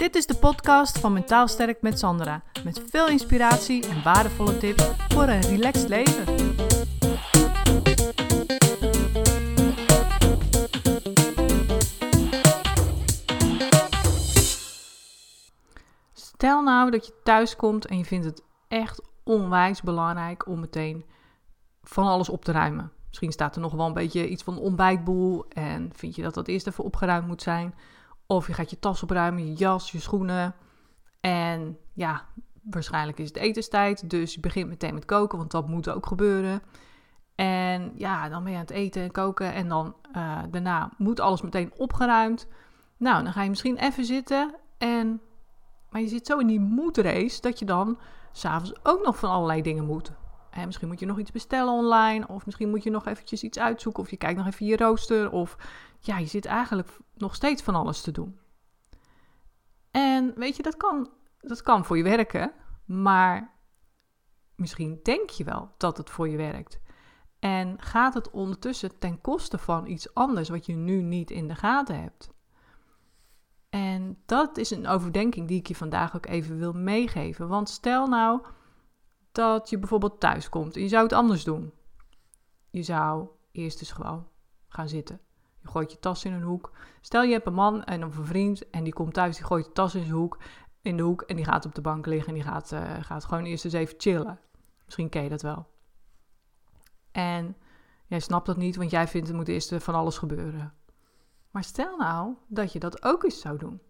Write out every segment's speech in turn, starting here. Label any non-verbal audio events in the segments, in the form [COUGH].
Dit is de podcast van Mentaal Sterk met Sandra. Met veel inspiratie en waardevolle tips voor een relaxed leven. Stel nou dat je thuis komt en je vindt het echt onwijs belangrijk om meteen van alles op te ruimen. Misschien staat er nog wel een beetje iets van ontbijtboel en vind je dat dat eerst even opgeruimd moet zijn. Of je gaat je tas opruimen, je jas, je schoenen. En ja, waarschijnlijk is het etenstijd, dus je begint meteen met koken, want dat moet ook gebeuren. En ja, dan ben je aan het eten en koken en dan uh, daarna moet alles meteen opgeruimd. Nou, dan ga je misschien even zitten en... Maar je zit zo in die moedrace dat je dan s'avonds ook nog van allerlei dingen moet. En misschien moet je nog iets bestellen online. Of misschien moet je nog eventjes iets uitzoeken. Of je kijkt nog even je rooster. Of ja, je zit eigenlijk nog steeds van alles te doen. En weet je, dat kan, dat kan voor je werken. Maar misschien denk je wel dat het voor je werkt. En gaat het ondertussen ten koste van iets anders wat je nu niet in de gaten hebt? En dat is een overdenking die ik je vandaag ook even wil meegeven. Want stel nou dat je bijvoorbeeld thuis komt en je zou het anders doen. Je zou eerst eens gewoon gaan zitten. Je gooit je tas in een hoek. Stel je hebt een man en of een vriend en die komt thuis, die gooit de tas in, zijn hoek, in de hoek en die gaat op de bank liggen en die gaat, uh, gaat gewoon eerst eens even chillen. Misschien ken je dat wel. En jij snapt dat niet, want jij vindt er moet eerst van alles gebeuren. Maar stel nou dat je dat ook eens zou doen.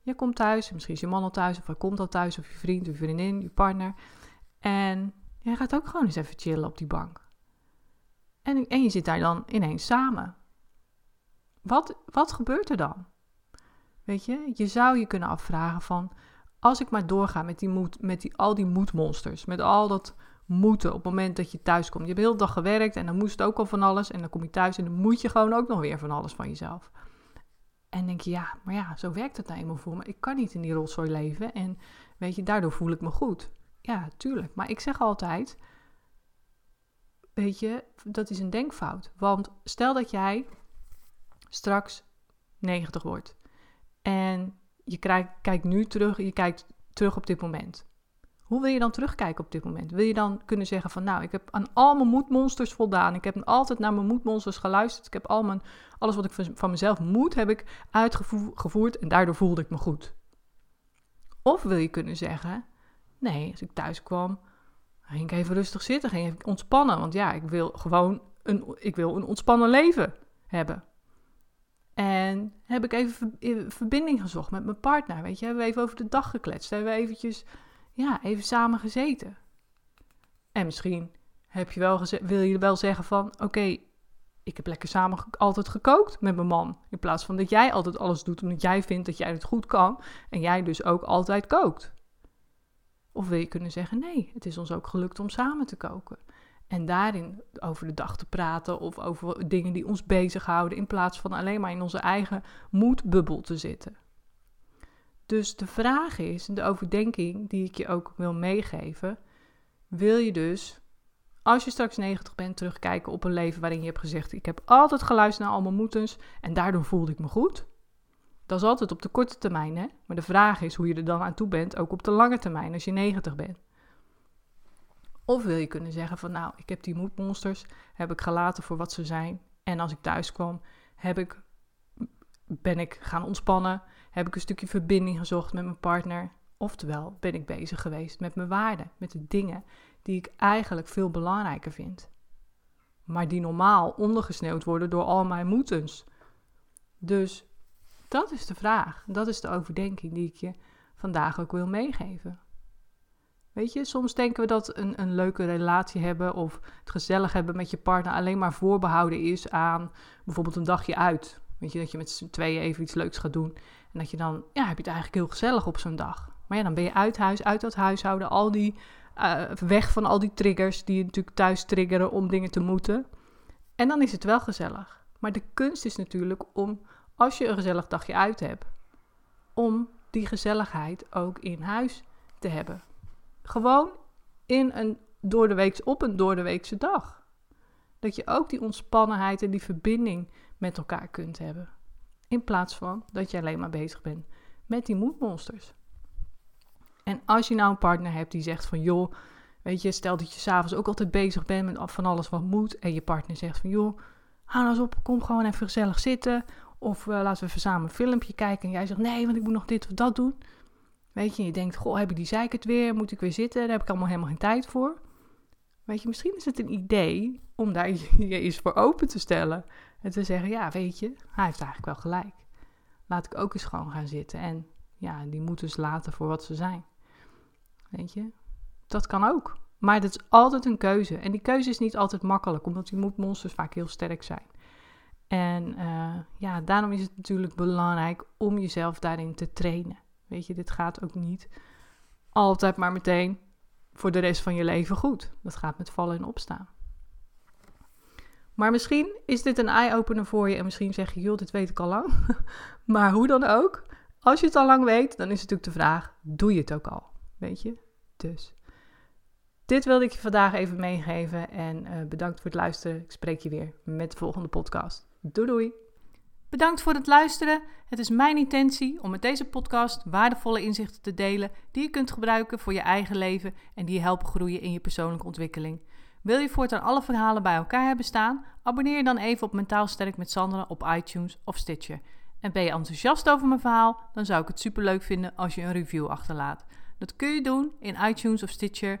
Je komt thuis, misschien is je man al thuis, of hij komt al thuis, of je vriend, of je vriendin, je partner. En jij gaat ook gewoon eens even chillen op die bank. En, en je zit daar dan ineens samen. Wat, wat gebeurt er dan? Weet je, je zou je kunnen afvragen van... Als ik maar doorga met, die met die, al die moedmonsters, met al dat moeten op het moment dat je thuis komt. Je hebt de dag gewerkt en dan moest het ook al van alles. En dan kom je thuis en dan moet je gewoon ook nog weer van alles van jezelf. En denk je, ja, maar ja, zo werkt het nou eenmaal voor me. Ik kan niet in die rotzooi leven en weet je, daardoor voel ik me goed. Ja, tuurlijk. Maar ik zeg altijd, weet je, dat is een denkfout. Want stel dat jij straks 90 wordt en je kijkt nu terug, je kijkt terug op dit moment. Hoe wil je dan terugkijken op dit moment? Wil je dan kunnen zeggen van nou, ik heb aan al mijn moedmonsters voldaan. Ik heb altijd naar mijn moedmonsters geluisterd. Ik heb al mijn, alles wat ik van mezelf moet, heb ik uitgevoerd en daardoor voelde ik me goed. Of wil je kunnen zeggen, nee, als ik thuis kwam, ging ik even rustig zitten, ging even ontspannen. Want ja, ik wil gewoon een, ik wil een ontspannen leven hebben. En heb ik even verbinding gezocht met mijn partner. Weet je, hebben we even over de dag gekletst. Hebben we eventjes ja, even samen gezeten. En misschien heb je wel wil je wel zeggen van, oké, ik heb lekker samen altijd gekookt met mijn man. In plaats van dat jij altijd alles doet omdat jij vindt dat jij het goed kan. En jij dus ook altijd kookt. Of wil je kunnen zeggen, nee, het is ons ook gelukt om samen te koken. En daarin over de dag te praten of over dingen die ons bezighouden. In plaats van alleen maar in onze eigen moedbubbel te zitten. Dus de vraag is, de overdenking die ik je ook wil meegeven, wil je dus, als je straks 90 bent, terugkijken op een leven waarin je hebt gezegd, ik heb altijd geluisterd naar al mijn moedens en daardoor voelde ik me goed. Dat is altijd op de korte termijn, hè? Maar de vraag is hoe je er dan aan toe bent, ook op de lange termijn, als je 90 bent. Of wil je kunnen zeggen van, nou, ik heb die moedmonsters, heb ik gelaten voor wat ze zijn. En als ik thuis kwam, heb ik, ben ik gaan ontspannen, heb ik een stukje verbinding gezocht met mijn partner. Oftewel ben ik bezig geweest met mijn waarden, met de dingen die ik eigenlijk veel belangrijker vind. Maar die normaal ondergesneeuwd worden door al mijn moetens. Dus dat is de vraag. Dat is de overdenking die ik je vandaag ook wil meegeven. Weet je, soms denken we dat een, een leuke relatie hebben of het gezellig hebben met je partner alleen maar voorbehouden is aan bijvoorbeeld een dagje uit. Weet je, dat je met z'n tweeën even iets leuks gaat doen. En dat je dan, ja, heb je het eigenlijk heel gezellig op zo'n dag. Maar ja, dan ben je uit huis, uit dat huishouden, al die, uh, weg van al die triggers die je natuurlijk thuis triggeren om dingen te moeten. En dan is het wel gezellig. Maar de kunst is natuurlijk om, als je een gezellig dagje uit hebt, om die gezelligheid ook in huis te hebben. Gewoon in een door de op een door de weekse dag. Dat je ook die ontspannenheid en die verbinding met elkaar kunt hebben. In plaats van dat je alleen maar bezig bent met die moedmonsters. En als je nou een partner hebt die zegt van joh, weet je, stel dat je s'avonds ook altijd bezig bent met van alles wat moet. En je partner zegt van joh, hou nou eens op, kom gewoon even gezellig zitten. Of uh, laten we even samen een filmpje kijken. En jij zegt nee, want ik moet nog dit of dat doen. Weet je, je denkt, goh, heb ik die zeik het weer? Moet ik weer zitten? Daar heb ik allemaal helemaal geen tijd voor. Weet je, misschien is het een idee om daar [LAUGHS] je eens voor open te stellen. En te zeggen, ja, weet je, hij heeft eigenlijk wel gelijk. Laat ik ook eens gewoon gaan zitten. En ja, die moeten dus laten voor wat ze zijn. Weet je, dat kan ook. Maar dat is altijd een keuze. En die keuze is niet altijd makkelijk, omdat die moedmonsters vaak heel sterk zijn. En uh, ja, daarom is het natuurlijk belangrijk om jezelf daarin te trainen. Weet je, dit gaat ook niet altijd maar meteen voor de rest van je leven goed. Dat gaat met vallen en opstaan. Maar misschien is dit een eye-opener voor je en misschien zeg je, joh, dit weet ik al lang. [LAUGHS] maar hoe dan ook, als je het al lang weet, dan is natuurlijk de vraag, doe je het ook al? Weet je? Dus, dit wilde ik je vandaag even meegeven en uh, bedankt voor het luisteren. Ik spreek je weer met de volgende podcast. Doei doei! Bedankt voor het luisteren. Het is mijn intentie om met deze podcast waardevolle inzichten te delen die je kunt gebruiken voor je eigen leven en die je helpen groeien in je persoonlijke ontwikkeling. Wil je voortaan alle verhalen bij elkaar hebben staan? Abonneer je dan even op Mentaal Sterk met Sandra op iTunes of Stitcher. En ben je enthousiast over mijn verhaal? Dan zou ik het superleuk vinden als je een review achterlaat. Dat kun je doen in iTunes of Stitcher